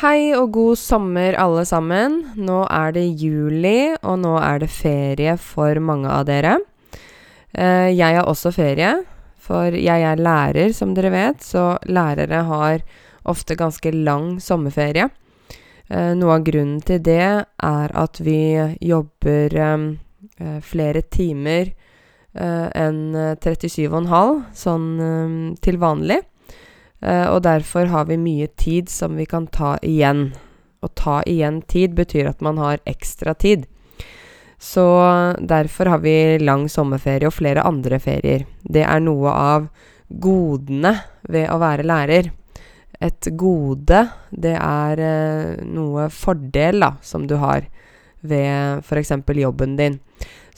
Hei og god sommer, alle sammen. Nå er det juli, og nå er det ferie for mange av dere. Eh, jeg har også ferie, for jeg er lærer, som dere vet, så lærere har ofte ganske lang sommerferie. Eh, noe av grunnen til det er at vi jobber eh, flere timer enn 37,5 sånn til vanlig. Uh, og derfor har vi mye tid som vi kan ta igjen. Å ta igjen tid betyr at man har ekstra tid. Så derfor har vi lang sommerferie og flere andre ferier. Det er noe av godene ved å være lærer. Et gode, det er uh, noe fordel da, som du har ved f.eks. jobben din.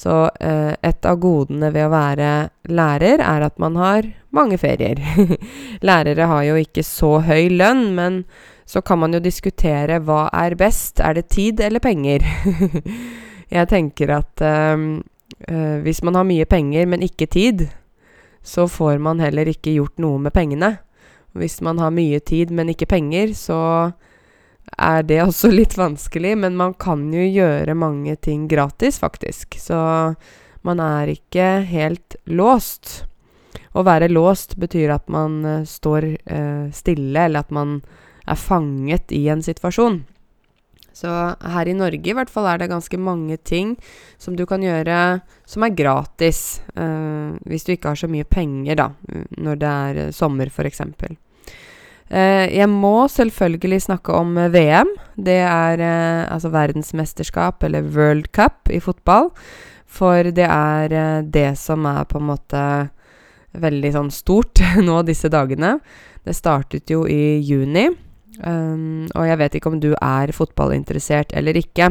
Så eh, et av godene ved å være lærer er at man har mange ferier. Lærere har jo ikke så høy lønn, men så kan man jo diskutere hva er best. Er det tid eller penger? Jeg tenker at eh, eh, hvis man har mye penger, men ikke tid, så får man heller ikke gjort noe med pengene. Hvis man har mye tid, men ikke penger, så er det også litt vanskelig, men man kan jo gjøre mange ting gratis, faktisk. Så man er ikke helt låst. Å være låst betyr at man uh, står uh, stille, eller at man er fanget i en situasjon. Så her i Norge i hvert fall er det ganske mange ting som du kan gjøre som er gratis, uh, hvis du ikke har så mye penger, da, når det er sommer, f.eks. Uh, jeg må selvfølgelig snakke om uh, VM. Det er uh, altså verdensmesterskap, eller World Cup, i fotball. For det er det som er på en måte veldig sånn stort nå disse dagene. Det startet jo i juni. Um, og jeg vet ikke om du er fotballinteressert eller ikke.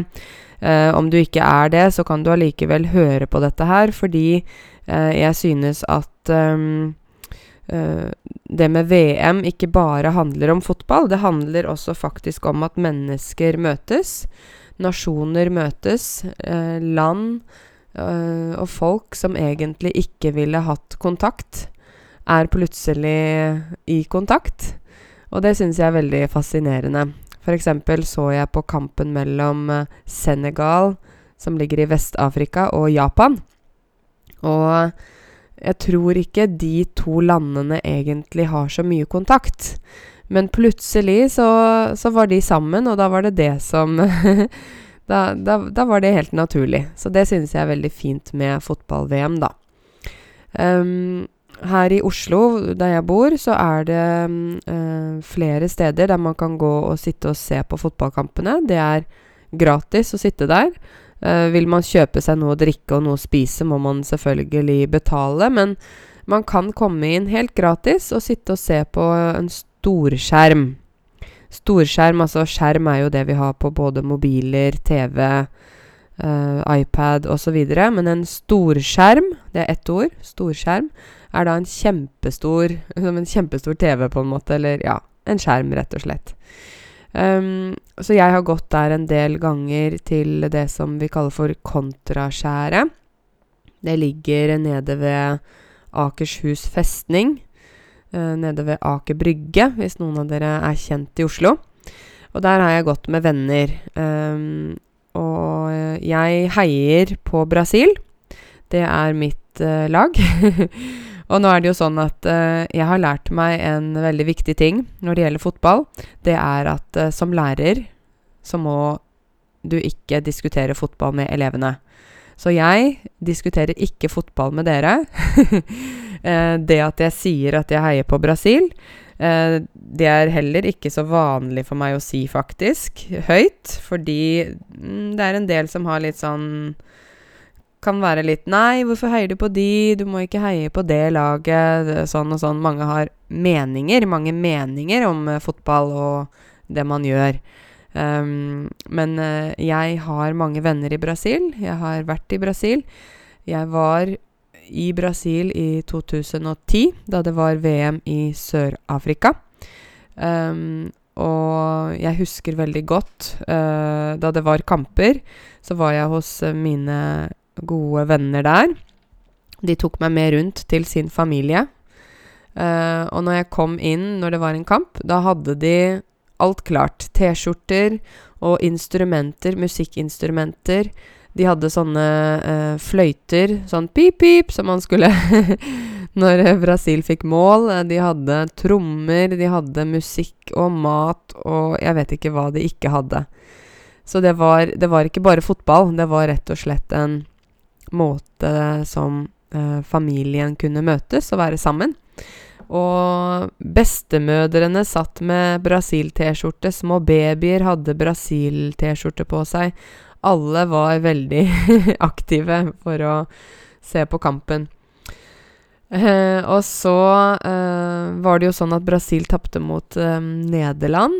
om du ikke er det, så kan du allikevel høre på dette her, fordi jeg synes at um, uh, det med VM ikke bare handler om fotball. Det handler også faktisk om at mennesker møtes. Nasjoner møtes. Uh, land uh, og folk som egentlig ikke ville hatt kontakt, er plutselig i kontakt. Og det syns jeg er veldig fascinerende. Eksempel så jeg på kampen mellom Senegal, som ligger i Vest-Afrika, og Japan. Og jeg tror ikke de to landene egentlig har så mye kontakt. Men plutselig så, så var de sammen, og da var det det som da, da, da, var det helt naturlig. Så det synes jeg er veldig fint med fotball-VM, da. Um, her i Oslo, der jeg bor, så er det um, flere steder der man kan gå og sitte og se på fotballkampene. Det er gratis å sitte der. Uh, vil man kjøpe seg noe å drikke og noe å spise, må man selvfølgelig betale, men man kan komme inn helt gratis og sitte og se på en storskjerm. Storskjerm, altså skjerm er jo det vi har på både mobiler, TV, uh, iPad osv., men en storskjerm, det er ett ord, storskjerm, er da en kjempestor en kjempestor TV, på en måte, eller ja, en skjerm, rett og slett. Um, så jeg har gått der en del ganger til det som vi kaller for kontraskjæret. Det ligger nede ved Akershus festning. Uh, nede ved Aker brygge, hvis noen av dere er kjent i Oslo. Og der har jeg gått med venner. Um, og jeg heier på Brasil. Det er mitt uh, lag. Og nå er det jo sånn at uh, jeg har lært meg en veldig viktig ting når det gjelder fotball. Det er at uh, som lærer så må du ikke diskutere fotball med elevene. Så jeg diskuterer ikke fotball med dere. uh, det at jeg sier at jeg heier på Brasil, det er heller ikke så vanlig for meg å si, faktisk, høyt. Fordi mm, det er en del som har litt sånn kan være litt 'Nei, hvorfor heier du på de? Du må ikke heie på det laget.' Sånn og sånn. Mange har meninger, mange meninger om uh, fotball og det man gjør. Um, men uh, jeg har mange venner i Brasil. Jeg har vært i Brasil. Jeg var i Brasil i 2010, da det var VM i Sør-Afrika. Um, og jeg husker veldig godt uh, da det var kamper, så var jeg hos mine gode venner der. De tok meg med rundt til sin familie. Uh, og når jeg kom inn når det var en kamp, da hadde de alt klart. T-skjorter og instrumenter, musikkinstrumenter. De hadde sånne uh, fløyter, sånn pip-pip, som man skulle Når Brasil fikk mål. De hadde trommer, de hadde musikk og mat og jeg vet ikke hva de ikke hadde. Så det var, det var ikke bare fotball, det var rett og slett en måte som eh, familien kunne møtes og være sammen. Og bestemødrene satt med Brasil-T-skjorte. Små babyer hadde Brasil-T-skjorte på seg. Alle var veldig aktive for å se på kampen. Eh, og så eh, var det jo sånn at Brasil tapte mot eh, Nederland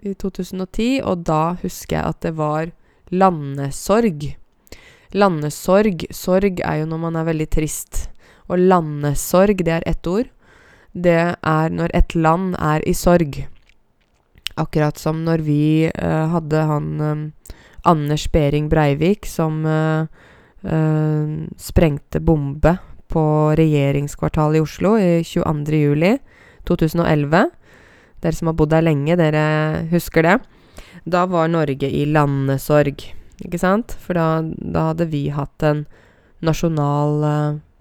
i 2010, og da husker jeg at det var landesorg. Landesorg Sorg er jo når man er veldig trist. Og landesorg, det er ett ord det er når et land er i sorg. Akkurat som når vi uh, hadde han um, Anders Behring Breivik som uh, uh, sprengte bombe på regjeringskvartalet i Oslo i 22. juli 2011. Dere som har bodd der lenge, dere husker det. Da var Norge i landesorg, ikke sant? For da, da hadde vi hatt en nasjonal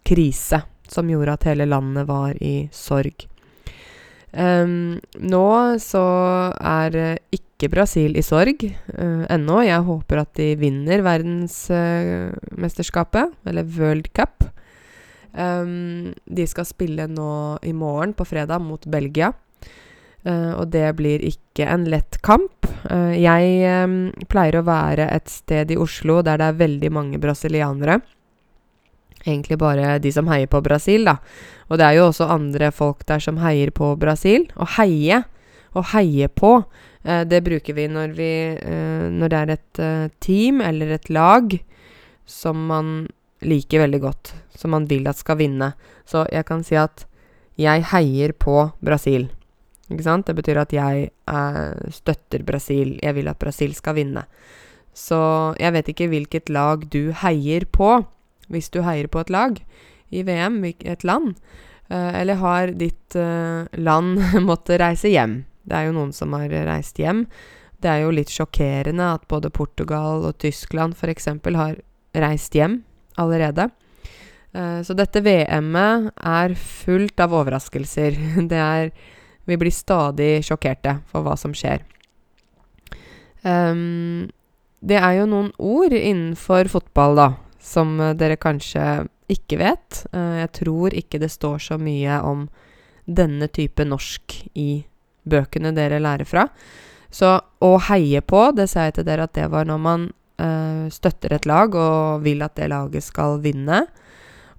krise som gjorde at hele landet var i sorg. Um, nå så er ikke Brasil i sorg uh, ennå. Jeg håper at de vinner verdensmesterskapet, uh, eller World Cup. Um, de skal spille nå i morgen, på fredag, mot Belgia. Uh, og det blir ikke en lett kamp. jeg um, pleier å være et sted i Oslo der det er veldig mange brasilianere egentlig bare de som heier på Brasil, da. Og det er jo også andre folk der som heier på Brasil. Å heie, å heie på, uh, det bruker vi når vi Når det er et team eller et lag som man liker veldig godt, som man vil at skal vinne. Så jeg kan si at jeg heier på Brasil. Ikke sant? Det betyr at jeg eh, støtter Brasil. Jeg vil at Brasil skal vinne. Så jeg vet ikke hvilket lag du heier på hvis du heier på et lag i VM, et land, eh, eller har ditt eh, land måttet reise hjem? Det er jo noen som har reist hjem. Det er jo litt sjokkerende at både Portugal og Tyskland f.eks. har reist hjem allerede. Eh, så dette VM-et er fullt av overraskelser. Det er Vi blir stadig sjokkerte for hva som skjer. Um, det er jo noen ord innenfor fotball, da, som eh, dere kanskje ikke vet. Uh, jeg tror ikke det står så mye om denne type norsk i bøkene dere lærer fra. Så å heie på, det sa jeg til dere at det var når man uh, støtter et lag og vil at det laget skal vinne.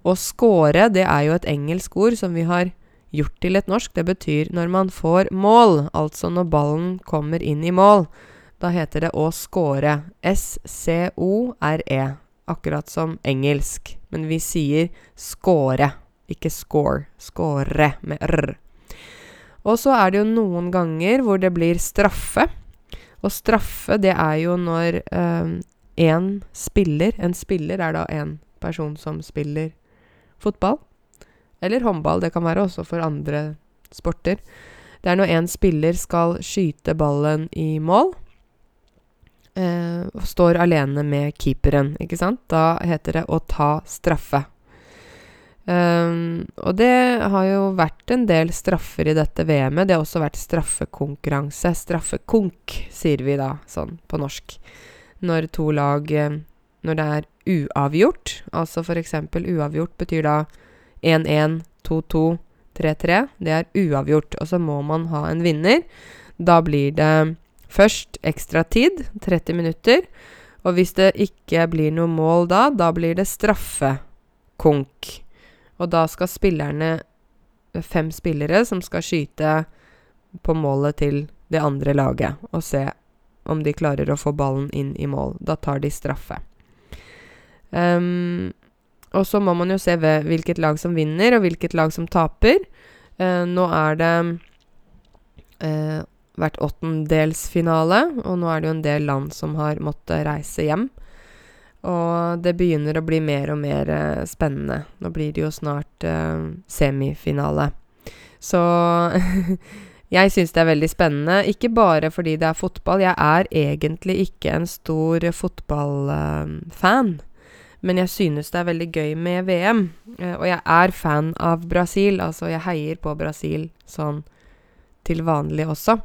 Å score, det er jo et engelsk ord som vi har gjort til et norsk. Det betyr når man får mål, altså når ballen kommer inn i mål. Da heter det å score. S-C-O-R-E akkurat som engelsk, men vi sier score, ikke score. Score med r. Og så er det jo noen ganger hvor det blir straffe. Og straffe, det er jo når én um, spiller En spiller er da en person som spiller fotball. Eller håndball. Det kan være også for andre sporter. Det er når en spiller skal skyte ballen i mål eh, står alene med keeperen, ikke sant? Da heter det å ta straffe. Um, og det har jo vært en del straffer i dette VM-et. Det har også vært straffekonkurranse. Straffekonk, sier vi da, sånn på norsk. Når to lag eh, Når det er uavgjort, altså eksempel uavgjort betyr da 1-1, 2-2, 3-3. Det er uavgjort, og så må man ha en vinner. Da blir det Først ekstra tid, 30 minutter. Og hvis det ikke blir noe mål da, da blir det straffekonk. Og da skal spillerne Fem spillere som skal skyte på målet til det andre laget og se om de klarer å få ballen inn i mål. Da tar de straffe. Um, og så må man jo se ved hvilket lag som vinner, og hvilket lag som taper. Eh, nå er det eh, vært åttendelsfinale, og nå er det jo en del land som har måttet reise hjem. Og det begynner å bli mer og mer eh, spennende. Nå blir det jo snart eh, semifinale. Så Jeg syns det er veldig spennende, ikke bare fordi det er fotball. Jeg er egentlig ikke en stor fotballfan. Men jeg synes det er veldig gøy med VM. Eh, og jeg er fan av Brasil. Altså, jeg heier på Brasil sånn til vanlig også.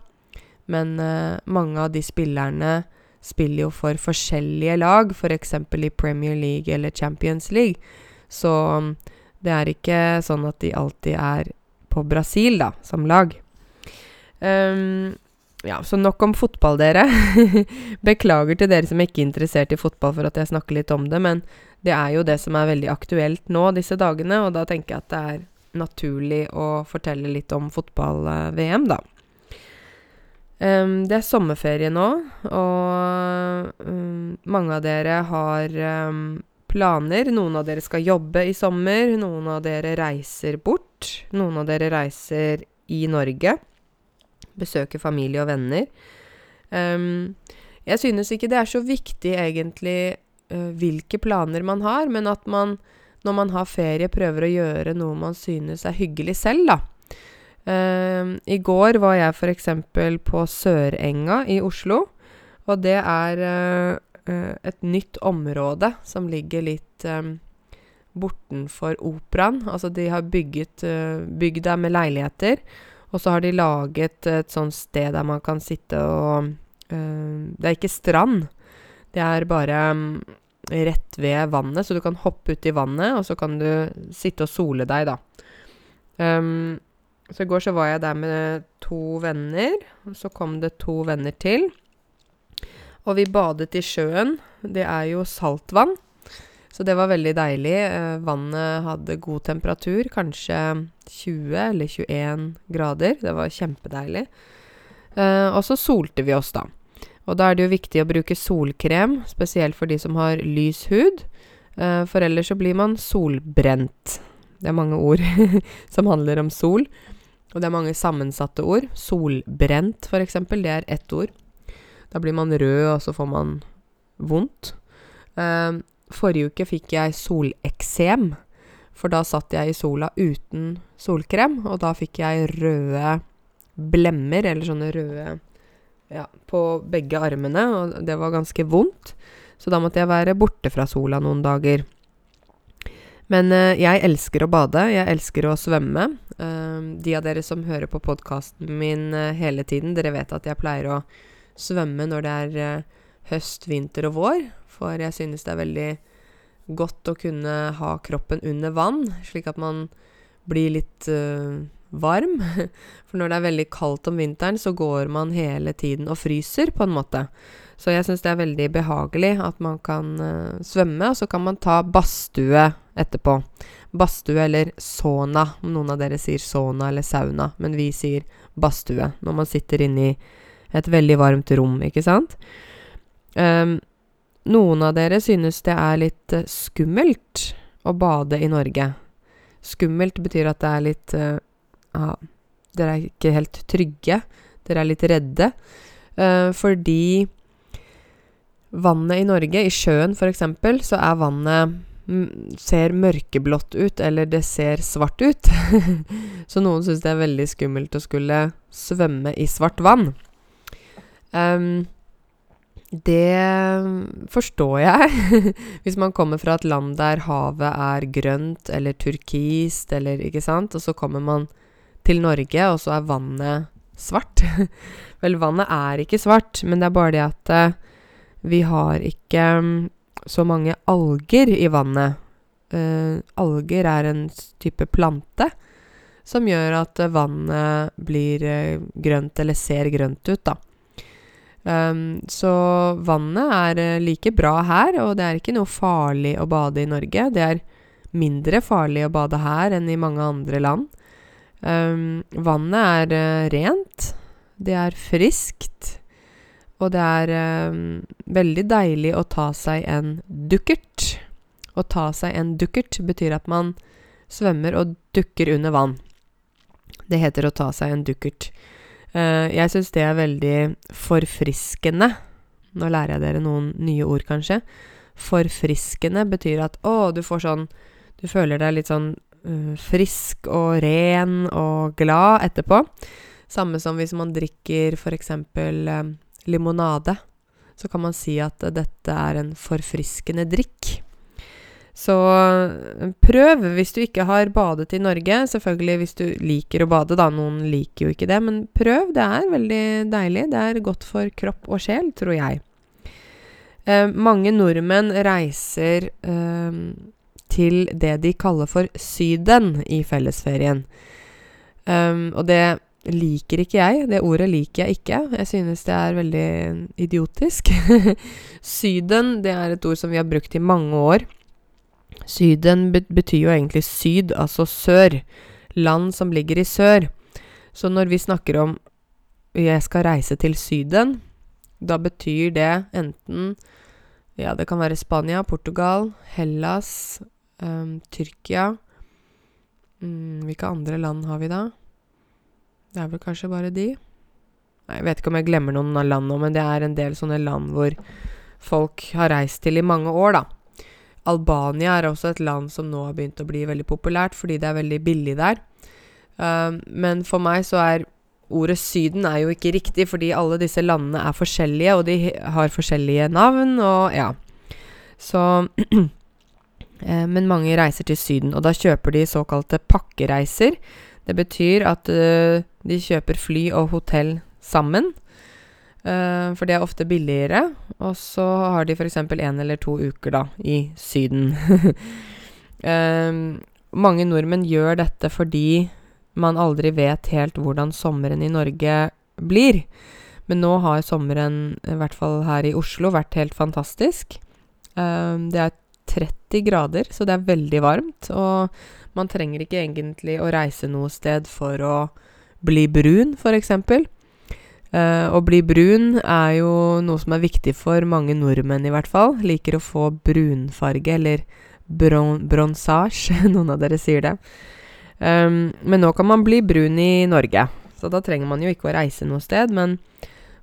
Men uh, mange av de spillerne spiller jo for forskjellige lag, f.eks. For i Premier League eller Champions League. Så um, det er ikke sånn at de alltid er på Brasil, da, som lag. Um, ja, så nok om fotball, dere. Beklager til dere som er ikke er interessert i fotball for at jeg snakker litt om det, men det er jo det som er veldig aktuelt nå disse dagene, og da tenker jeg at det er naturlig å fortelle litt om fotball-VM, da. Um, det er sommerferie nå, og um, mange av dere har um, planer. Noen av dere skal jobbe i sommer, noen av dere reiser bort. Noen av dere reiser i Norge. Besøker familie og venner. jeg synes ikke det er så viktig egentlig uh, hvilke planer man har, men at man når man har ferie, prøver å gjøre noe man synes er hyggelig selv, da. Um, I går var jeg f.eks. på Sørenga i Oslo. Og det er uh, et nytt område som ligger litt um, bortenfor operaen. Altså, de har bygget uh, bygda med leiligheter. Og så har de laget et sånt sted der man kan sitte og Det er ikke strand. Det er bare um, rett ved vannet, så du kan hoppe uti vannet, og så kan du sitte og sole deg, da. Um, så i går så var jeg der med to venner, og så kom det to venner til. Og vi badet i sjøen. Det er jo saltvann, så det var veldig deilig. Eh, vannet hadde god temperatur, kanskje 20 eller 21 grader. Det var kjempedeilig. Eh, og så solte vi oss, da. Og da er det jo viktig å bruke solkrem, spesielt for de som har lys hud. Eh, for ellers så blir man solbrent. Det er mange ord som handler om sol. Og det er mange sammensatte ord. Solbrent, eksempel, det er ett ord. Da blir man rød, og så får man vondt. Uh, forrige uke fikk jeg soleksem, for da satt jeg i sola uten solkrem, og da fikk jeg røde blemmer, eller sånne røde ja, på begge armene, og det var ganske vondt. Så da måtte jeg være borte fra sola noen dager. Men uh, jeg elsker å bade. Jeg elsker å svømme. Uh, de av dere som hører på podkasten min uh, hele tiden, dere vet at jeg pleier å svømme når det er eh, høst, vinter og vår. For jeg synes det er veldig godt å kunne ha kroppen under vann, slik at man blir litt varm. For når det er veldig kaldt om vinteren, så går man hele tiden og fryser, på en måte. Så jeg syns det er veldig behagelig at man kan uh, svømme, og så kan man ta badstue etterpå. Badstue eller sauna. Noen av dere sier sauna eller sauna, men vi sier badstue når man sitter inne i et veldig varmt rom, ikke sant? Um, noen av dere synes det er litt uh, skummelt å bade i Norge. Skummelt betyr at det er litt uh, ah, Dere er ikke helt trygge. Dere er litt redde. Uh, fordi vannet i Norge, i sjøen f.eks., så er vannet ser mørkeblått ut, eller det ser svart ut. så noen syns det er veldig skummelt å skulle svømme i svart vann. Um, det forstår jeg. Hvis man kommer fra et land der havet er grønt eller turkist eller ikke sant, og så kommer man til Norge, og så er vannet svart. Vel, vannet er ikke svart, men det er bare det at uh, vi har ikke så mange alger i vannet. Uh, alger er en type plante som gjør at vannet blir grønt, eller ser grønt ut, da. Um, så vannet er uh, like bra her, og det er ikke noe farlig å bade i Norge. Det er mindre farlig å bade her enn i mange andre land. Um, vannet er rent. Det er friskt. Og det er um, veldig deilig å ta seg en dukkert. Å ta seg en dukkert betyr at man svømmer og dukker under vann. Det heter å ta seg en dukkert. Uh, jeg syns det er veldig forfriskende. Nå lærer jeg dere noen nye ord, kanskje. Forfriskende betyr at å, du får sånn Du føler deg litt sånn uh, frisk og ren og glad etterpå. Samme som hvis man drikker f.eks. Uh, limonade. Så kan man si at dette er en forfriskende drikk. Så prøv hvis du ikke har badet i Norge. Selvfølgelig hvis du liker å bade, da. Noen liker jo ikke det, men prøv. Det er veldig deilig. Det er godt for kropp og sjel, tror jeg. Eh, mange nordmenn reiser eh, til det de kaller for Syden i fellesferien. Um, og det liker ikke jeg. Det ordet liker jeg ikke. Jeg synes det er veldig idiotisk. syden, det er et ord som vi har brukt i mange år. Syden betyr jo egentlig syd, altså sør. Land som ligger i sør. Så når vi snakker om 'jeg skal reise til Syden', da betyr det enten Ja, det kan være Spania, Portugal, Hellas, um, Tyrkia mm, Hvilke andre land har vi da? Det er vel kanskje bare de? Nei, jeg vet ikke om jeg glemmer noen av land nå, men det er en del sånne land hvor folk har reist til i mange år, da. Albania er også et land som nå har begynt å bli veldig populært fordi det er veldig billig der. Uh, men for meg så er ordet Syden er jo ikke riktig, fordi alle disse landene er forskjellige, og de har forskjellige navn, og ja. Så uh, Men mange reiser til Syden, og da kjøper de såkalte pakkereiser. Det betyr at uh, de kjøper fly og hotell sammen. Uh, for det er ofte billigere. Og så har de f.eks. én eller to uker da, i Syden. uh, mange nordmenn gjør dette fordi man aldri vet helt hvordan sommeren i Norge blir. Men nå har sommeren, i hvert fall her i Oslo, vært helt fantastisk. Uh, det er 30 grader, så det er veldig varmt. Og man trenger ikke egentlig å reise noe sted for å bli brun, f.eks. Uh, å bli brun er jo noe som er viktig for mange nordmenn, i hvert fall. Liker å få brunfarge, eller bron bronsasje. Noen av dere sier det. Um, men nå kan man bli brun i Norge, så da trenger man jo ikke å reise noe sted. Men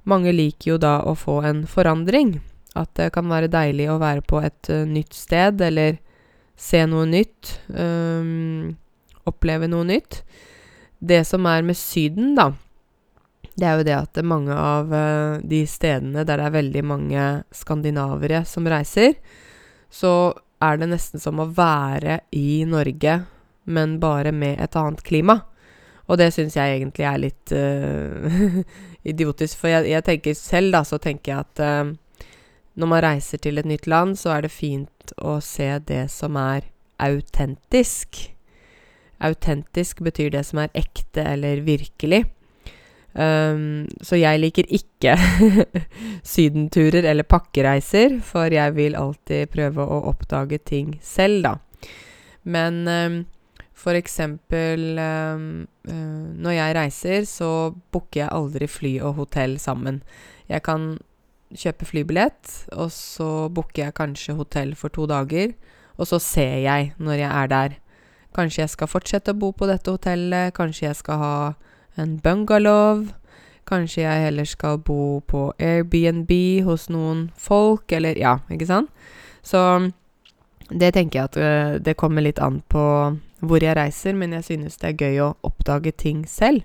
mange liker jo da å få en forandring. At det kan være deilig å være på et uh, nytt sted, eller se noe nytt. Um, oppleve noe nytt. Det som er med Syden, da det er jo det at mange av uh, de stedene der det er veldig mange skandinavere som reiser, så er det nesten som å være i Norge, men bare med et annet klima. Og det syns jeg egentlig er litt uh, idiotisk, for jeg, jeg, tenker selv, da, så tenker jeg at uh, når man reiser til et nytt land, så er det fint å se det som er autentisk. Autentisk betyr det som er ekte eller virkelig. Um, så jeg liker ikke sydenturer eller pakkereiser, for jeg vil alltid prøve å oppdage ting selv, da. Men um, for eksempel um, uh, når jeg reiser, så booker jeg aldri fly og hotell sammen. Jeg kan kjøpe flybillett, og så booker jeg kanskje hotell for to dager, og så ser jeg når jeg er der. Kanskje jeg skal fortsette å bo på dette hotellet, kanskje jeg skal ha en bungalow. Kanskje jeg heller skal bo på Airbnb hos noen folk, eller ja, ikke sant? Så det tenker jeg at uh, det kommer litt an på hvor jeg reiser, men jeg synes det er gøy å oppdage ting selv.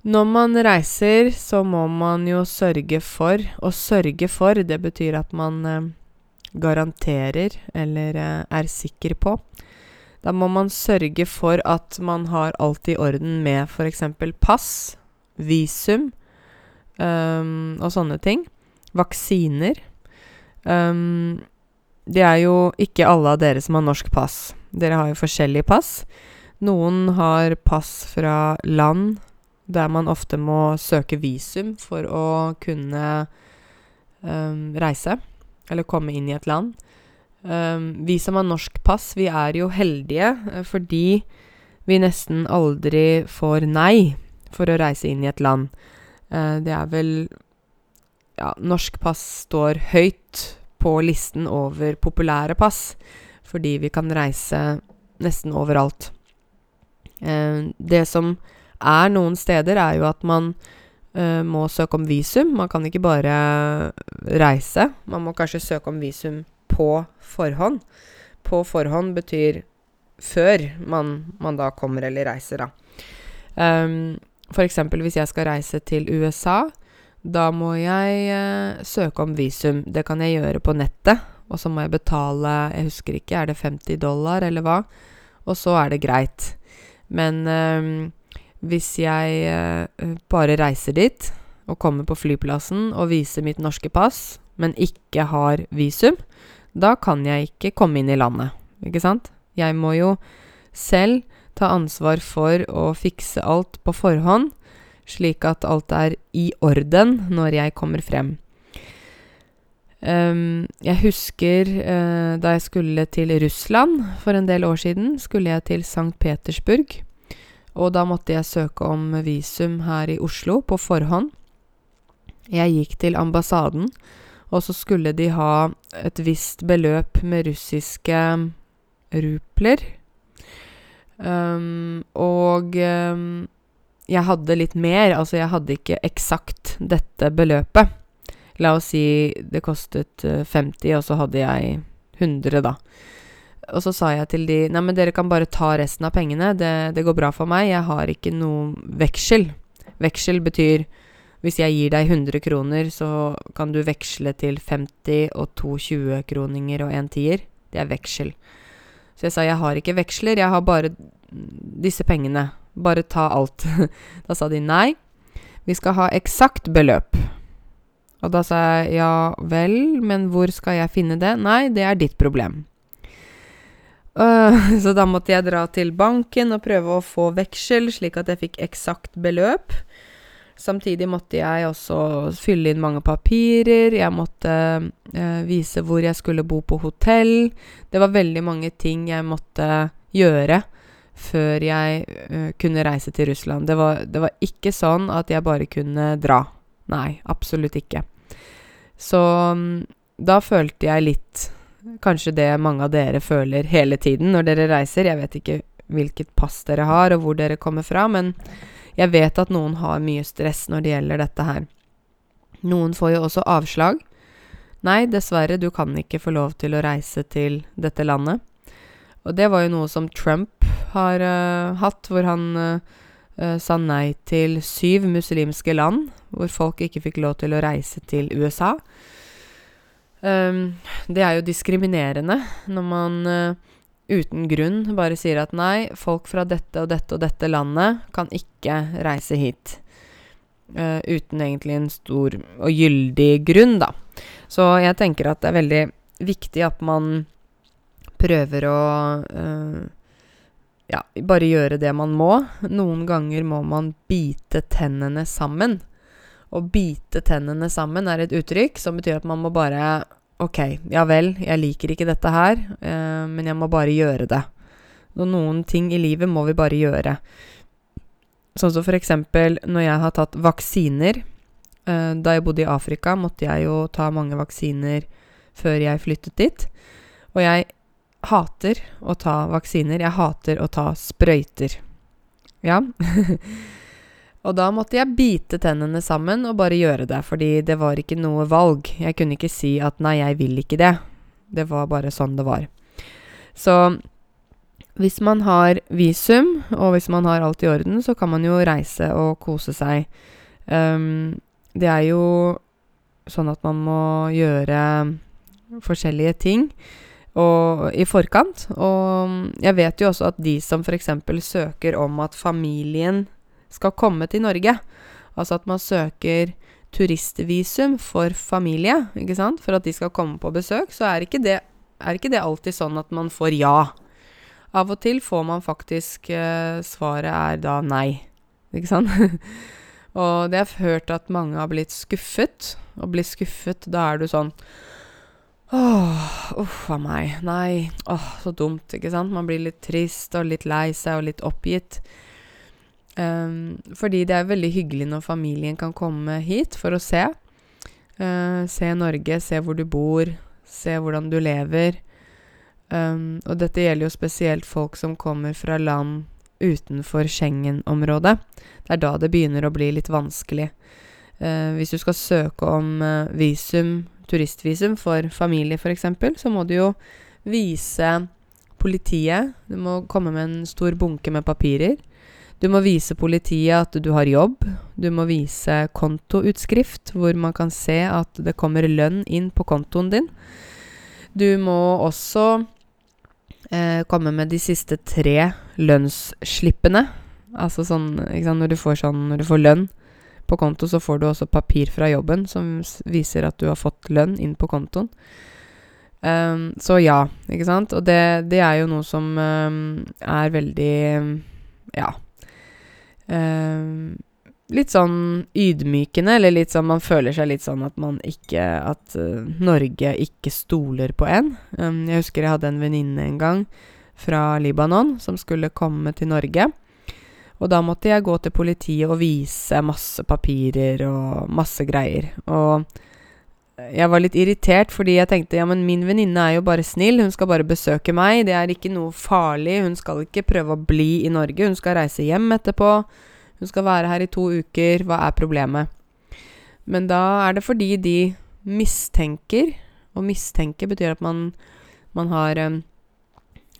Når man reiser, så må man jo sørge for Å sørge for, det betyr at man eh, garanterer eller eh, er sikker på da må man sørge for at man har alt i orden med f.eks. pass, visum um, og sånne ting. Vaksiner. Um, det er jo ikke alle av dere som har norsk pass. Dere har jo forskjellige pass. Noen har pass fra land der man ofte må søke visum for å kunne um, reise, eller komme inn i et land. Vi som har norsk pass, vi er jo heldige uh, fordi vi nesten aldri får nei for å reise inn i et land. Uh, det er vel Ja, norsk pass står høyt på listen over populære pass fordi vi kan reise nesten overalt. Uh, det som er noen steder, er jo at man må søke om visum. Man kan ikke bare reise. Man må kanskje søke om visum på forhånd. På forhånd betyr før man, man da kommer eller reiser, da. Um, F.eks. hvis jeg skal reise til USA, da må jeg uh, søke om visum. Det kan jeg gjøre på nettet, og så må jeg betale Jeg husker ikke, er det 50 dollar eller hva? Og så er det greit. Men um, hvis jeg uh, bare reiser dit og kommer på flyplassen og viser mitt norske pass, men ikke har visum, da kan jeg ikke komme inn i landet, ikke sant? Jeg må jo selv ta ansvar for å fikse alt på forhånd, slik at alt er i orden når jeg kommer frem. Um, jeg husker uh, da jeg skulle til Russland for en del år siden, skulle jeg til St. Petersburg. Og da måtte jeg søke om visum her i Oslo på forhånd. Jeg gikk til ambassaden, og så skulle de ha et visst beløp med russiske rupler. Um, og um, jeg hadde litt mer, altså jeg hadde ikke eksakt dette beløpet. La oss si det kostet 50, eh, og så hadde jeg 100, da. Og så sa jeg til de Nei, men dere kan bare ta resten av pengene. Det, det går bra for meg. Jeg har ikke noe veksel. Veksel betyr hvis jeg gir deg 100 kroner, så kan du veksle til 50 og to 20-kroninger og en tier. Det er veksel. Så jeg sa jeg har ikke veksler, jeg har bare disse pengene. Bare ta alt. da sa de nei, vi skal ha eksakt beløp. Og da sa jeg ja vel, men hvor skal jeg finne det? Nei, det er ditt problem. Uh, så da måtte jeg dra til banken og prøve å få veksel, slik at jeg fikk eksakt beløp. Samtidig måtte jeg også fylle inn mange papirer, jeg måtte eh, vise hvor jeg skulle bo på hotell. Det var veldig mange ting jeg måtte gjøre før jeg eh, kunne reise til Russland. Det var, det var, ikke sånn at jeg bare kunne dra. Nei, absolutt ikke. Så mm, da følte jeg litt Kanskje det mange av dere føler hele tiden når dere reiser. Jeg vet ikke hvilket pass dere har, og hvor dere kommer fra, men jeg vet at noen har mye stress når det gjelder dette her. Noen får jo også avslag. Nei, dessverre, du kan ikke få lov til å reise til dette landet. Og det var jo noe som Trump har uh, hatt, hvor han uh, sa nei til syv muslimske land, hvor folk ikke fikk lov til å reise til USA. Um, det er jo diskriminerende når man uten grunn bare sier at nei, folk fra dette og dette og dette landet kan ikke reise hit. Uh, uten egentlig en stor og gyldig grunn, da. Så jeg tenker at det er veldig viktig at man prøver å uh, ja, bare gjøre det man må. Noen ganger må man bite tennene sammen. Å bite tennene sammen er et uttrykk som betyr at man må bare Ok, ja vel, jeg liker ikke dette her, eh, men jeg må bare gjøre det. Og noen ting i livet må vi bare gjøre. Sånn som for eksempel når jeg har tatt vaksiner. Eh, da jeg bodde i Afrika, måtte jeg jo ta mange vaksiner før jeg flyttet dit. Og jeg hater å ta vaksiner. Jeg hater å ta sprøyter. Ja. Og da måtte jeg bite tennene sammen og bare gjøre det, fordi det var ikke noe valg. Jeg kunne ikke si at nei, jeg vil ikke det. Det var bare sånn det var. Så hvis man har visum, og hvis man har alt i orden, så kan man jo reise og kose seg. Um, det er jo sånn at man må gjøre forskjellige ting og, i forkant. Og jeg vet jo også at de som f.eks. søker om at familien skal komme til Norge. Altså at man søker turistvisum for familie, ikke sant, for at de skal komme på besøk, så er ikke det, er ikke det alltid sånn at man får ja. Av og til får man faktisk eh, Svaret er da nei, ikke sant? og det har jeg hørt at mange har blitt skuffet. Å bli skuffet, da er du sånn Åh, uff a meg. Nei. Åh, så dumt, ikke sant? Man blir litt trist og litt lei seg og litt oppgitt. Um, fordi det er veldig hyggelig når familien kan komme hit for å se. Uh, se Norge, se hvor du bor, se hvordan du lever. Um, og dette gjelder jo spesielt folk som kommer fra land utenfor Schengen-området. Det er da det begynner å bli litt vanskelig. Uh, hvis du skal søke om uh, visum, turistvisum for familie f.eks., så må du jo vise politiet Du må komme med en stor bunke med papirer. Du må vise politiet at du har jobb. Du må vise kontoutskrift, hvor man kan se at det kommer lønn inn på kontoen din. Du må også eh, komme med de siste tre lønnsslippene. Altså sånn sant, når du sånn Når du får lønn på konto, så får du også papir fra jobben som viser at du har fått lønn inn på kontoen. Um, så ja, ikke sant? Og det, det er jo noe som um, er veldig Ja Uh, litt sånn ydmykende, eller litt sånn Man føler seg litt sånn at man ikke At uh, Norge ikke stoler på en. Um, jeg husker jeg hadde en venninne en gang fra Libanon som skulle komme til Norge. Og da måtte jeg gå til politiet og vise masse papirer og masse greier. Og jeg var litt irritert fordi jeg tenkte ja, men min venninne er jo bare snill, hun skal bare besøke meg, det er ikke noe farlig, hun skal ikke prøve å bli i Norge, hun skal reise hjem etterpå, hun skal være her i to uker, hva er problemet? Men da er det fordi de mistenker, og mistenke betyr at man, man har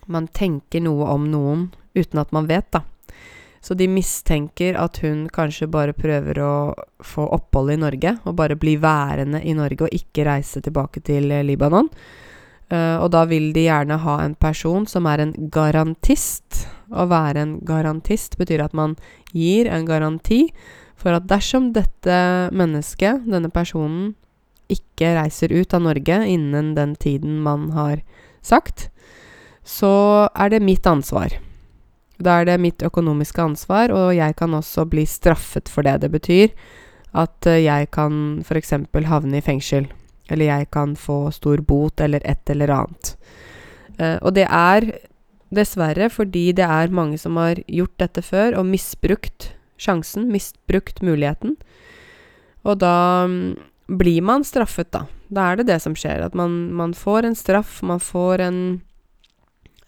Man tenker noe om noen uten at man vet, da. Så de mistenker at hun kanskje bare prøver å få opphold i Norge, og bare bli værende i Norge og ikke reise tilbake til eh, Libanon. Uh, og da vil de gjerne ha en person som er en garantist. Å være en garantist betyr at man gir en garanti for at dersom dette mennesket, denne personen, ikke reiser ut av Norge innen den tiden man har sagt, så er det mitt ansvar. Da er det mitt økonomiske ansvar, og jeg kan også bli straffet for det. Det betyr at eh, jeg kan f.eks. havne i fengsel. Eller jeg kan få stor bot, eller et eller annet. Uh, og det er dessverre fordi det er mange som har gjort dette før, og misbrukt sjansen, misbrukt muligheten. Og da um, blir man straffet, da. Da er det det som skjer. At man, man får en straff, man får en,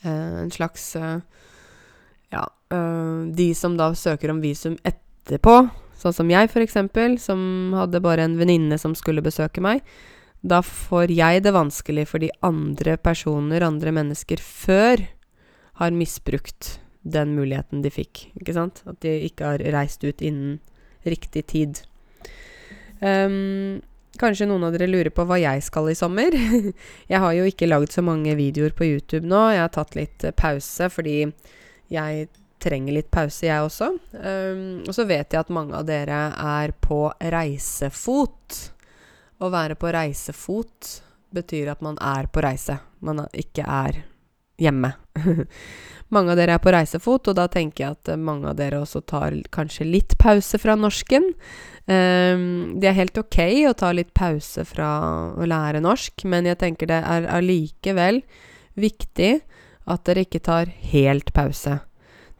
uh, en slags øh, de som da søker om visum etterpå, sånn som jeg f.eks., som hadde bare en venninne som skulle besøke meg, da får jeg det vanskelig fordi andre personer, andre mennesker, før har misbrukt den muligheten de fikk, ikke sant? At de ikke har reist ut innen riktig tid. Um, kanskje noen av dere lurer på hva jeg skal i sommer. jeg har jo ikke lagd så mange videoer på YouTube nå. Jeg har tatt litt pause fordi jeg trenger litt pause, jeg også. Um, og så vet jeg at mange av dere er på reisefot. Å være på reisefot betyr at man er på reise. Man ikke er hjemme. mange av dere er på reisefot, og da tenker jeg at mange av dere også tar kanskje litt pause fra norsken. Um, det er helt ok å ta litt pause fra å lære norsk, men jeg tenker det er allikevel viktig at dere ikke tar helt pause.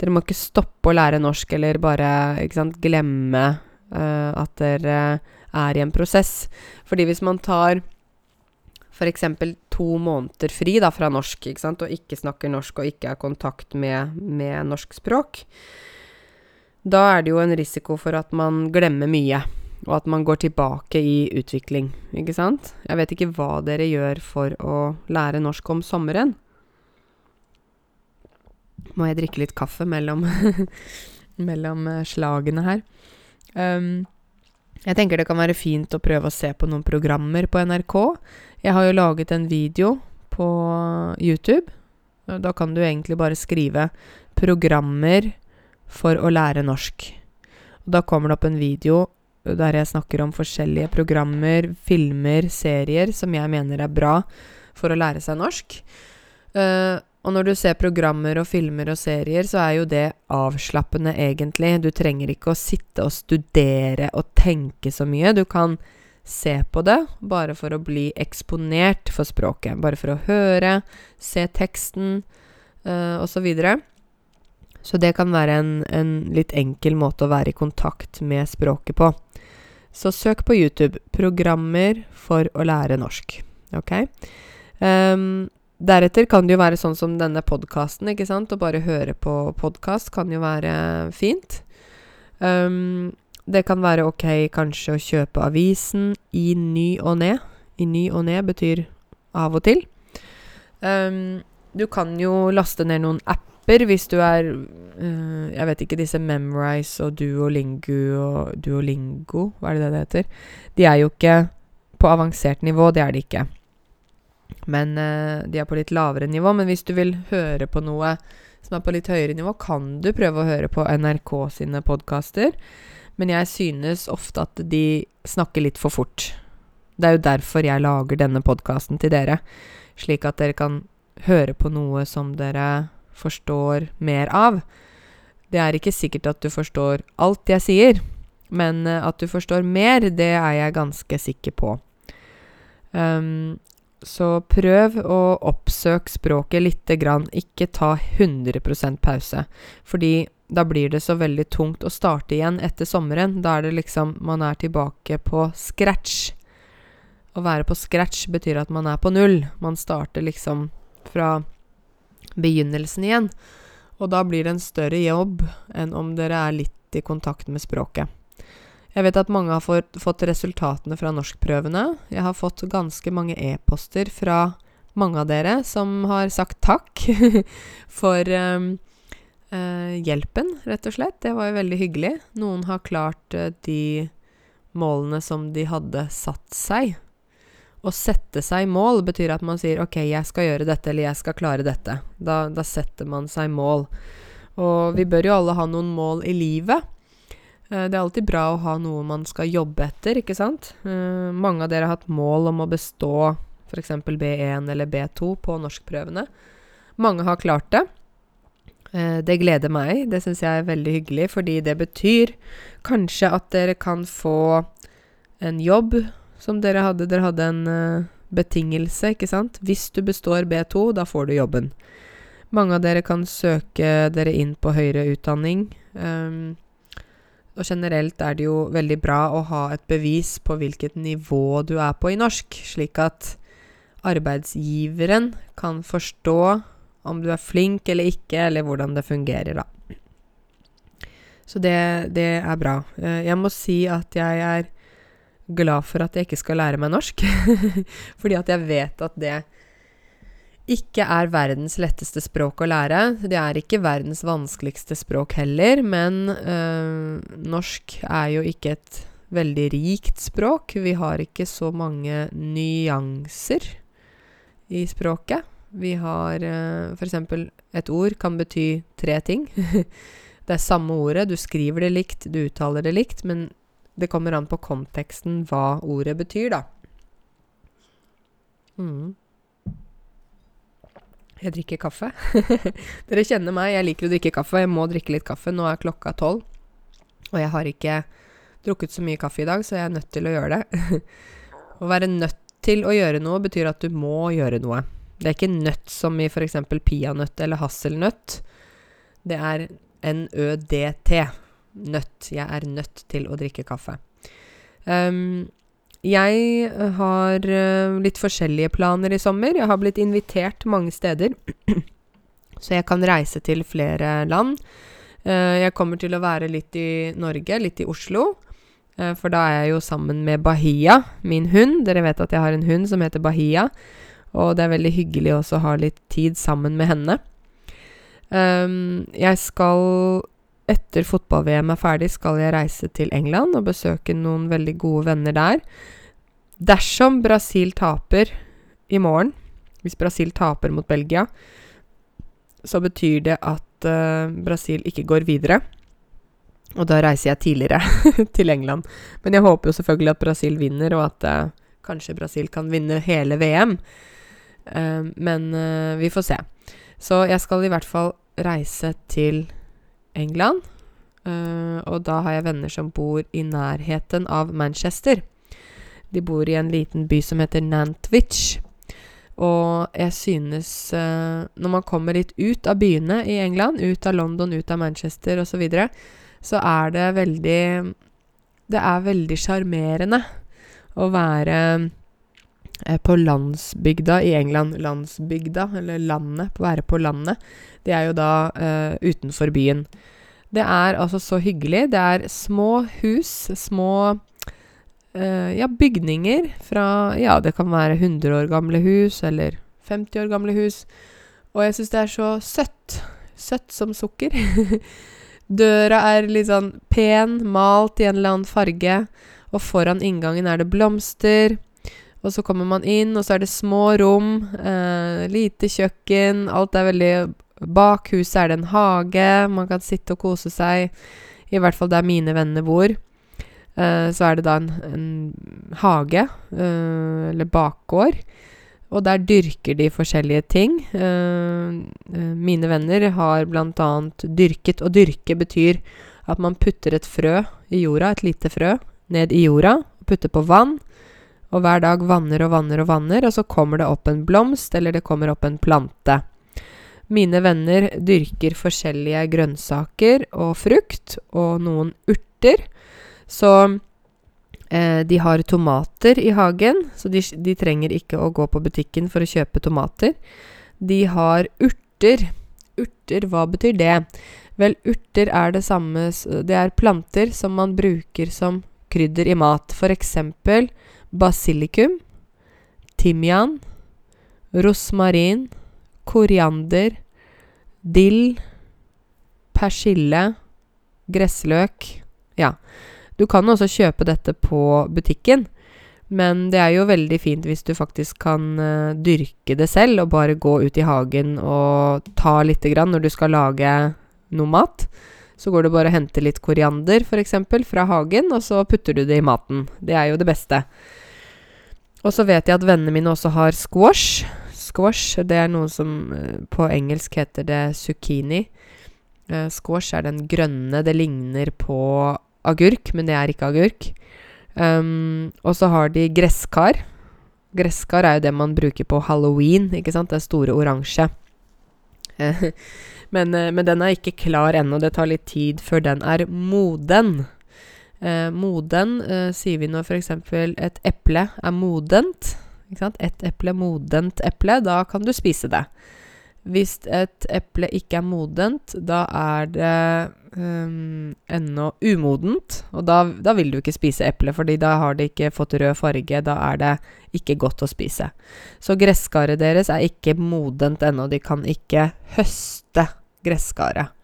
Dere må ikke stoppe å lære norsk eller bare sant, glemme uh, at dere er i en prosess. Fordi hvis man tar f.eks. to måneder fri da, fra norsk, ikke sant, og ikke snakker norsk og ikke har kontakt med, med norsk språk, da er det jo en risiko for at man glemmer mye, og at man går tilbake i utvikling, ikke sant? Jeg vet ikke hva dere gjør for å lære norsk om sommeren. Må jeg drikke litt kaffe mellom, mellom uh, slagene her. Um, jeg tenker det kan være fint å prøve å se på noen programmer på NRK. Jeg har jo laget en video på YouTube. Da kan du egentlig bare skrive 'programmer for å lære norsk'. Og da kommer det opp en video der jeg snakker om forskjellige programmer, filmer, serier som jeg mener er bra for å lære seg norsk. Uh, og når du ser programmer og filmer og serier, så er jo det avslappende, egentlig. Du trenger ikke å sitte og studere og tenke så mye. Du kan se på det bare for å bli eksponert for språket. Bare for å høre, se teksten øh, osv. Så, så det kan være en, en litt enkel måte å være i kontakt med språket på. Så søk på YouTube 'Programmer for å lære norsk'. Ok? Um, Deretter kan det jo være sånn som denne podkasten, ikke sant. Å bare høre på podkast kan jo være fint. Um, det kan være ok kanskje å kjøpe avisen i ny og ne. I ny og ne betyr av og til. Um, du kan jo laste ned noen apper hvis du er uh, Jeg vet ikke, disse Memrise og Duolingo og Duolingo, hva er det det heter? De er jo ikke på avansert nivå, det er de ikke. Men øh, de er på litt lavere nivå. Men hvis du vil høre på noe som er på litt høyere nivå, kan du prøve å høre på NRK sine podkaster. Men jeg synes ofte at de snakker litt for fort. Det er jo derfor jeg lager denne podkasten til dere, slik at dere kan høre på noe som dere forstår mer av. Det er ikke sikkert at du forstår alt jeg sier, men eh, at du forstår mer, det er jeg ganske sikker på. Um, så prøv å oppsøke språket lite grann, ikke ta 100 pause. Fordi da blir det så veldig tungt å starte igjen etter sommeren. Da er det liksom Man er tilbake på scratch. Å være på scratch betyr at man er på null. Man starter liksom fra begynnelsen igjen. Og da blir det en større jobb enn om dere er litt i kontakt med språket. Jeg vet at mange har fått, resultatene fra norskprøvene. Jeg har fått ganske mange e-poster fra mange av dere som har sagt takk for um, uh, hjelpen, rett og slett. Det var jo veldig hyggelig. Noen har klart uh, de målene som de hadde satt seg. Å sette seg mål betyr at man sier OK, jeg skal gjøre dette, eller jeg skal klare dette. Da, da setter man seg mål. Og vi bør jo alle ha noen mål i livet. Uh, det er alltid bra å ha noe man skal jobbe etter, ikke sant? Uh, mange av dere har hatt mål om å bestå f.eks. B1 eller B2 på norskprøvene. Mange har klart det. Uh, det gleder meg. Det syns jeg er veldig hyggelig, fordi det betyr kanskje at dere kan få en jobb som dere hadde. Dere hadde en betingelse, ikke sant. Hvis du består B2, da får du jobben. Mange av dere kan søke dere inn på høyere utdanning. Um, og generelt er det jo veldig bra å ha et bevis på hvilket nivå du er på i norsk, slik at arbeidsgiveren kan forstå om du er flink eller ikke, eller hvordan det fungerer, da. Så det, det er bra. Uh, jeg må si at jeg er glad for at jeg ikke skal lære meg norsk. Fordi at jeg vet at det ikke er verdens letteste språk å lære. Det er ikke verdens vanskeligste språk heller, men øh, norsk er jo ikke et veldig rikt språk. Vi har ikke så mange nyanser i språket. Vi har øh, f.eks. et ord kan bety tre ting. det er samme ordet, du skriver det likt, du uttaler det likt, men det kommer an på konteksten hva ordet betyr, da. Mm. Jeg drikker kaffe. Dere kjenner meg, jeg liker å drikke kaffe. Jeg må drikke litt kaffe. Nå er klokka tolv, og jeg har ikke drukket så mye kaffe i dag, så jeg er nødt til å gjøre det. å være nødt til å gjøre noe betyr at du må gjøre noe. Det er ikke nødt som i f.eks. peanøtt eller hasselnøtt. Det er NØDT nødt. Jeg er nødt til å drikke kaffe. Um, jeg har uh, litt forskjellige planer i sommer. Jeg har blitt invitert mange steder. Så jeg kan reise til flere land. Uh, jeg kommer til å være litt i Norge, litt i Oslo. For da er jeg jo sammen med Bahia, min hund. Dere vet at jeg har en hund som heter Bahia. Og det er veldig hyggelig også å ha litt tid sammen med henne. Um, jeg skal etter fotball-VM er ferdig, skal jeg reise til England og besøke noen veldig gode venner der. Dersom Brasil taper i morgen, hvis Brasil taper mot Belgia, så betyr det at uh, Brasil ikke går videre. Og da reiser jeg tidligere til England. Men jeg håper jo selvfølgelig at Brasil vinner, og at uh, kanskje Brasil kan vinne hele VM. Uh, eh, men vi får se. Så jeg skal i hvert fall reise til England England. Uh, og da har jeg venner som bor i nærheten av Manchester. De bor i en liten by som heter Nantwich. Og jeg synes uh, Når man kommer litt ut av byene i England, ut av London, ut av Manchester osv., så, videre, så er det veldig Det er veldig sjarmerende å være på landsbygda i England. Landsbygda, eller landet, være på landet. Det er jo da uh, utenfor byen. Det er altså så hyggelig. Det er små hus, små uh, ja, bygninger fra Ja, det kan være 100 år gamle hus, eller 50 år gamle hus. Og jeg syns det er så søtt. søtt som sukker. Døra er litt sånn pen, malt i en eller annen farge, og foran inngangen er det blomster. Og så kommer man inn, og så er det små rom, eh, lite kjøkken, alt er veldig Bak huset er det en hage, man kan sitte og kose seg. I hvert fall der mine venner bor. Eh, så er det da en, en hage, eh, eller bakgård. Og der dyrker de forskjellige ting. Uh, uh, mine venner har bl.a. dyrket Og dyrke betyr at man putter et frø i jorda, et lite frø, ned i jorda. Putter på vann. Og hver dag vanner og vanner og vanner, og så kommer det opp en blomst, eller det kommer opp en plante. Mine venner dyrker forskjellige grønnsaker og frukt, og noen urter. Så Eh, de har tomater i hagen, så de, de, trenger ikke å gå på butikken for å kjøpe tomater. De har urter. Urter, hva betyr det? Vel, urter er det samme Det er planter som man bruker som krydder i mat. For eksempel basilikum, timian, rosmarin, koriander, dill, persille, gressløk Ja. Du kan også kjøpe dette på butikken, men det er jo veldig fint hvis du faktisk kan uh, dyrke det selv, og bare gå ut i hagen og ta lite grann når du skal lage noe mat. Så går du bare og henter litt koriander, f.eks., fra hagen, og så putter du det i maten. Det er jo det beste. Og så vet jeg at vennene mine også har squash. Squash, det er noe som uh, på engelsk heter det zucchini. Uh, squash er den grønne. Det ligner på agurk, men det er ikke agurk. Um, og så har de gresskar. Gresskar er jo det man bruker på halloween, ikke sant? Det er store oransje. men, eh, men, den er ikke klar ennå. Det tar litt tid før den er moden. Uh, moden uh, sier vi når f.eks. et eple er modent. Et eple, modent eple. Da kan du spise det. Hvis et eple ikke er modent, da er det um, ennå umodent. Og da, da, vil du ikke spise eple, fordi da har det ikke fått rød farge. Da er det ikke godt å spise. Så gresskaret deres er ikke modent ennå. De kan ikke høste gresskaret.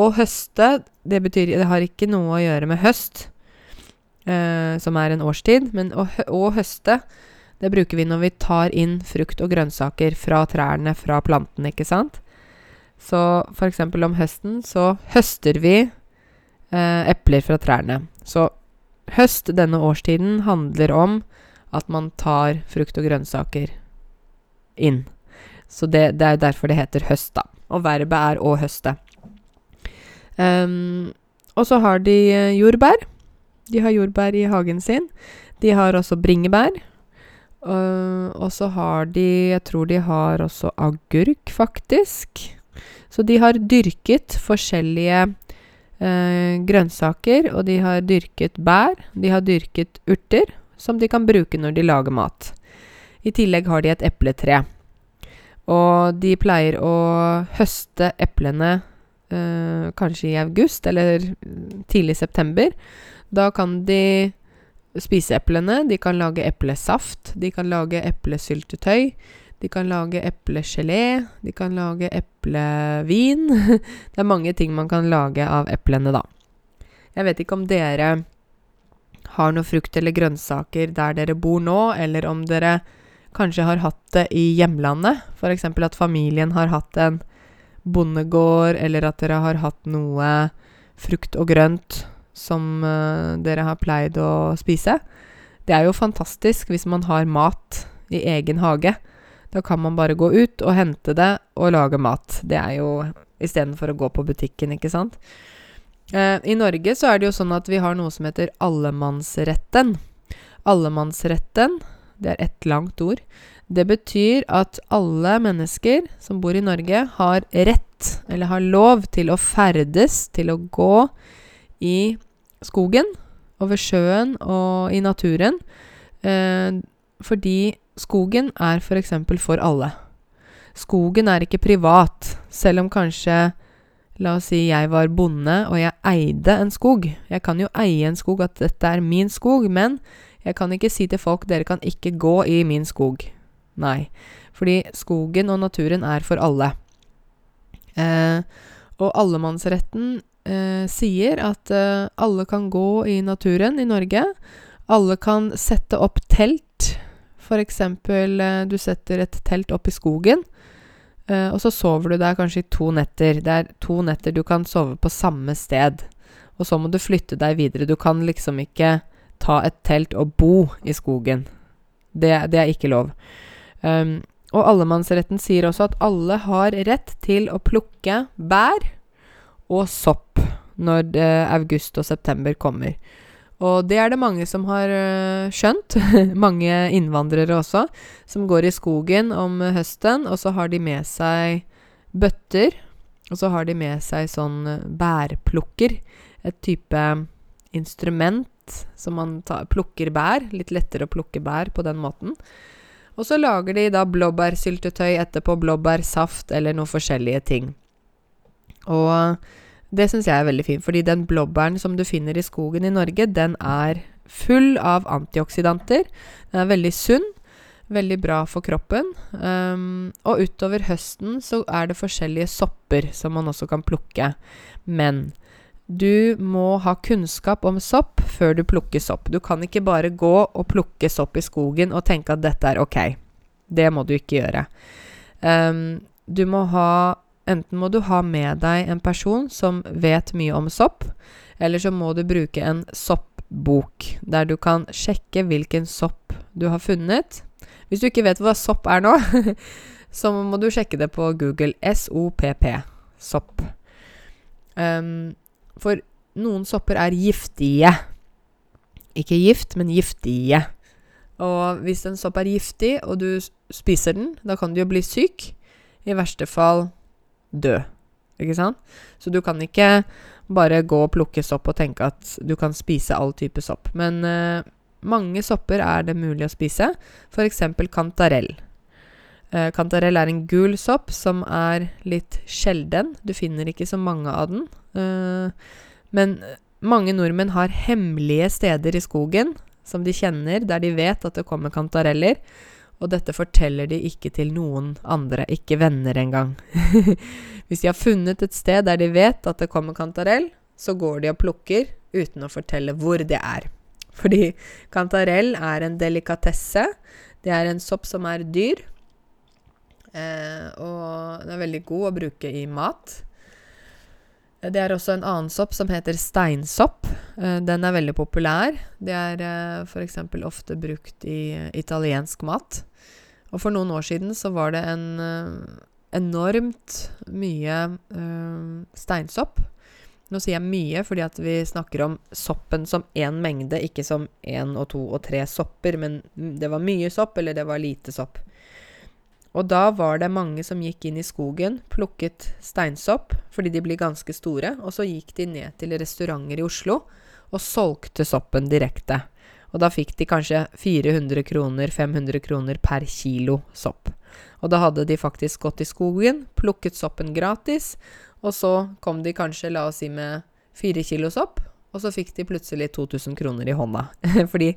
Og høste, det betyr Det har ikke noe å gjøre med høst, uh, som er en årstid, men å, å høste det bruker vi når vi tar inn frukt og grønnsaker fra trærne, fra plantene, ikke sant? Så eksempel om høsten så høster vi eh, epler fra trærne. Så høst denne årstiden handler om at man tar frukt og grønnsaker inn. Så det, det er derfor det heter høst, da. Og verbet er å høste. Um, og så har de eh, jordbær. De har jordbær i hagen sin. De har også bringebær. Uh, og så har de Jeg tror de har også agurk, faktisk. Så de har dyrket forskjellige uh, grønnsaker, og de har dyrket bær. De har dyrket urter, som de kan bruke når de lager mat. I tillegg har de et epletre. Og de pleier å høste eplene uh, kanskje i august eller tidlig september. Da kan de spise eplene. De kan lage eplesaft. De kan lage eplesyltetøy. De kan lage eplegelé. De kan lage eplevin. det er mange ting man kan lage av eplene, da. Jeg vet ikke om dere har noe frukt eller grønnsaker der dere bor nå, eller om dere kanskje har hatt det i hjemlandet. F.eks. at familien har hatt en bondegård, eller at dere har hatt noe frukt og grønt som uh, dere har pleid å spise. Det er jo fantastisk hvis man har mat i egen hage. Da kan man bare gå ut og hente det og lage mat. Det er jo istedenfor å gå på butikken, ikke sant. Eh, I Norge så er det jo sånn at vi har noe som heter allemannsretten. Allemannsretten, det er ett langt ord. Det betyr at alle mennesker som bor i Norge, har rett, eller har lov, til å ferdes, til å gå i skogen, over sjøen og i naturen. Eh, fordi Skogen er f.eks. For, for alle. Skogen er ikke privat, selv om kanskje La oss si jeg var bonde og jeg eide en skog. Jeg kan jo eie en skog, at dette er min skog, men jeg kan ikke si til folk dere kan ikke gå i min skog. Nei, fordi skogen og naturen er for alle. Eh, og allemannsretten sier at eh, alle kan gå i naturen i Norge. Alle kan sette opp telt. Eksempel eh, du setter et telt opp i skogen, eh, og så sover du der kanskje i to netter. Det er to netter du kan sove på samme sted. Og så må du flytte deg videre. Du kan liksom ikke ta et telt og bo i skogen. Det, det er ikke lov. Um, og allemannsretten sier også at alle har rett til å plukke bær og sopp når eh, august og september kommer. Og det er det mange som har uh, skjønt. mange innvandrere også, som går i skogen om høsten, og så har de med seg bøtter. Og så har de med seg sånn eh, bærplukker. Et type instrument som man tar, plukker bær. Litt lettere å plukke bær på den måten. Og så lager de da blåbærsyltetøy etterpå, blåbærsaft eller noen forskjellige ting. Og det syns jeg er veldig fint, fordi den blåbæren som du finner i skogen i Norge, den er full av antioksidanter. Den er veldig sunn, veldig bra for kroppen. Um, og utover høsten så er det forskjellige sopper som man også kan plukke. Men du må ha kunnskap om sopp før du plukker sopp. Du kan ikke bare gå og plukke sopp i skogen og tenke at dette er ok. Det må du ikke gjøre. Um, du må ha Enten må du ha med deg en person som vet mye om sopp, eller så må du bruke en soppbok, der du kan sjekke hvilken sopp du har funnet. Hvis du ikke vet hva sopp er nå, så må du sjekke det på Google. SOPP. Sopp. Um, for noen sopper er giftige. Ikke gift, men giftige. Og hvis en sopp er giftig, og du spiser den, da kan du jo bli syk. I verste fall dø. Ikke sant? Så du kan ikke bare gå og plukke sopp og tenke at du kan spise all type sopp. Men uh, mange sopper er det mulig å spise. F.eks. kantarell. Uh, kantarell er en gul sopp som er litt sjelden. Du finner ikke så mange av den. Uh, men mange nordmenn har hemmelige steder i skogen som de kjenner, der de vet at det kommer kantareller. Og dette forteller de ikke til noen andre, ikke venner engang. Hvis de har funnet et sted der de vet at det kommer kantarell, så går de og plukker uten å fortelle hvor det er. Fordi kantarell er en delikatesse. Det er en sopp som er dyr. Eh, og den er veldig god å bruke i mat. Det er også en annen sopp som heter steinsopp. Eh, den er veldig populær. Det er eh, f.eks. ofte brukt i eh, italiensk mat. Og for noen år siden så var det en enormt mye steinsopp. Nå sier jeg mye fordi at vi snakker om soppen som én mengde, ikke som én og to og tre sopper. Men det var mye sopp, eller det var lite sopp. Og da var det mange som gikk inn i skogen, plukket steinsopp, fordi de blir ganske store, og så gikk de ned til restauranter i Oslo og solgte soppen direkte. Og da fikk de kanskje 400 kroner, 500 kroner per kilo sopp. Og da hadde de faktisk gått i skogen, plukket soppen gratis, og så kom de kanskje, la oss si, med fire kilo sopp, og så fikk de plutselig 2000 kroner i hånda. Fordi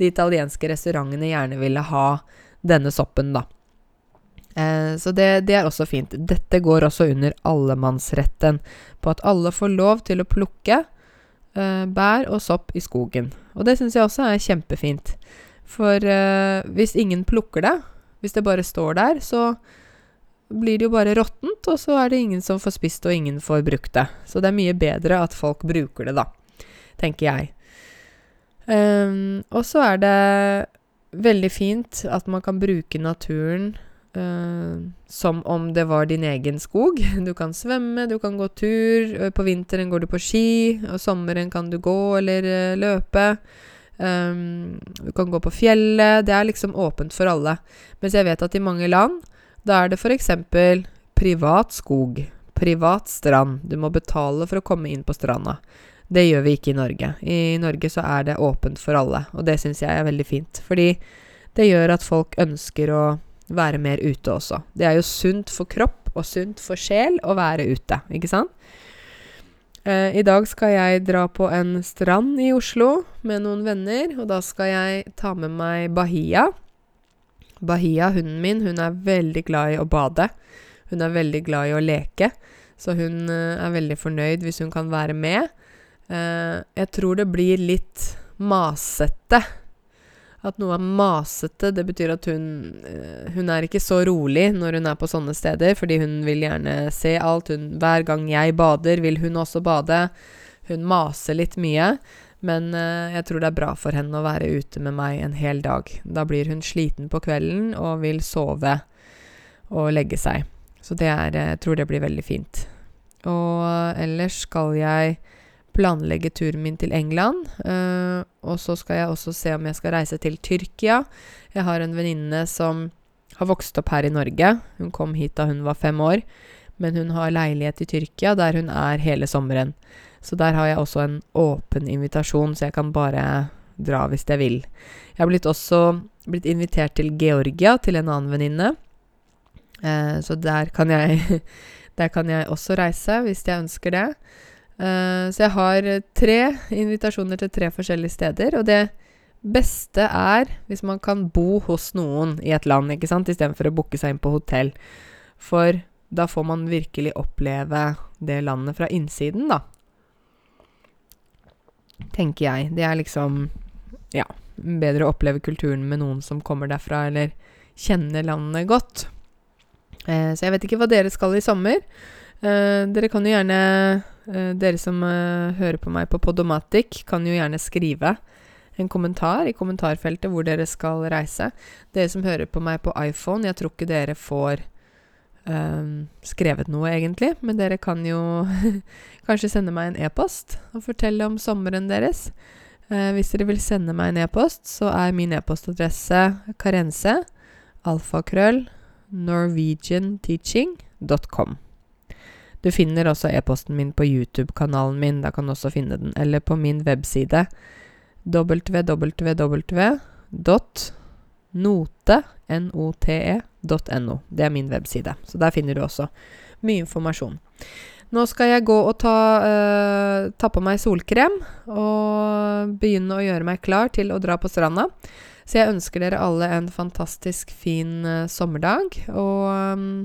de italienske restaurantene gjerne ville ha denne soppen, da. Eh, så det, det, er også fint. Dette går også under allemannsretten, på at alle får lov til å plukke eh, bær og sopp i skogen. Og det syns jeg også er kjempefint. For eh, hvis ingen plukker det, hvis det bare står der, så blir det jo bare råttent, og så er det ingen som får spist, og ingen får brukt det. Så det er mye bedre at folk bruker det, da, tenker jeg. Um, og så er det veldig fint at man kan bruke naturen Uh, som om det var din egen skog. Du kan svømme, du kan gå tur. Uh, på vinteren går du på ski, og sommeren kan du gå eller uh, løpe. Um, du kan gå på fjellet. Det er liksom åpent for alle. Mens jeg vet at i mange land, da er det f.eks. privat skog. Privat strand. Du må betale for å komme inn på stranda. Det gjør vi ikke i Norge. I Norge så er det åpent for alle, og det syns jeg er veldig fint. Fordi det gjør at folk ønsker å være mer ute også. Det er jo sunt for kropp og sunt for sjel å være ute, ikke sant? Uh, I dag skal jeg dra på en strand i Oslo med noen venner, og da skal jeg ta med meg Bahia. Bahia, hunden min, hun er veldig glad i å bade. Hun er veldig glad i å leke. Så hun eh, er veldig fornøyd hvis hun kan være med. Eh, jeg tror det blir litt masete. At noe er masete, det betyr at hun eh, Hun er ikke så rolig når hun er på sånne steder, fordi hun vil gjerne se alt. Hun, hver gang jeg bader, vil hun også bade. Hun maser litt mye. Men eh, jeg tror det er bra for henne å være ute med meg en hel dag. Da blir hun sliten på kvelden og vil sove og legge seg. Så er Jeg tror det blir veldig fint. Og ellers skal jeg planlegge turen min til England. Uh, og så skal jeg også se om jeg skal reise til Tyrkia. Jeg har en venninne som har vokst opp her i Norge. Hun kom hit da hun var fem år. Men hun har leilighet i Tyrkia der hun er hele sommeren. Så der har jeg også en åpen invitasjon, så jeg kan bare dra hvis jeg vil. Jeg har blitt også blitt invitert til Georgia, til en annen venninne. Uh, så der kan jeg Der kan jeg også reise, hvis jeg ønsker det. Uh, så jeg har tre invitasjoner til tre forskjellige steder. Og det beste er hvis man kan bo hos noen i et land, ikke sant, istedenfor å booke seg inn på hotell. For da får man virkelig oppleve det landet fra innsiden, da. Tenker jeg. Det er liksom Ja, bedre å oppleve kulturen med noen som kommer derfra, eller kjenner landet godt. Eh, så jeg vet ikke hva dere skal i sommer. Eh, dere kan jo gjerne eh, Dere som eh, hører på meg på Podomatic, kan jo gjerne skrive en kommentar i kommentarfeltet hvor dere skal reise. Dere som hører på meg på iPhone, jeg tror ikke dere får eh, skrevet noe, egentlig, men dere kan jo kanskje sende meg en e-post og fortelle om sommeren deres. Uh, hvis dere vil sende meg en e-post, så er min e-postadresse karense alfakrøll norwegianteaching.com. Du finner også e-posten min på YouTube-kanalen min, da kan du også finne den, eller på min webside www.note.no. Det er min webside, så der finner du også mye informasjon. Nå skal jeg gå og ta, uh, ta på meg solkrem og begynne å gjøre meg klar til å dra på stranda. Så jeg ønsker dere alle en fantastisk fin uh, sommerdag. Og um,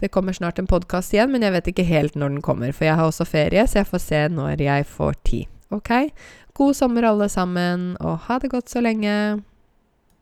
det kommer snart en podkast igjen, men jeg vet ikke helt når den kommer. For jeg har også ferie, så jeg får se når jeg får tid. Ok? God sommer, alle sammen, og ha det godt så lenge.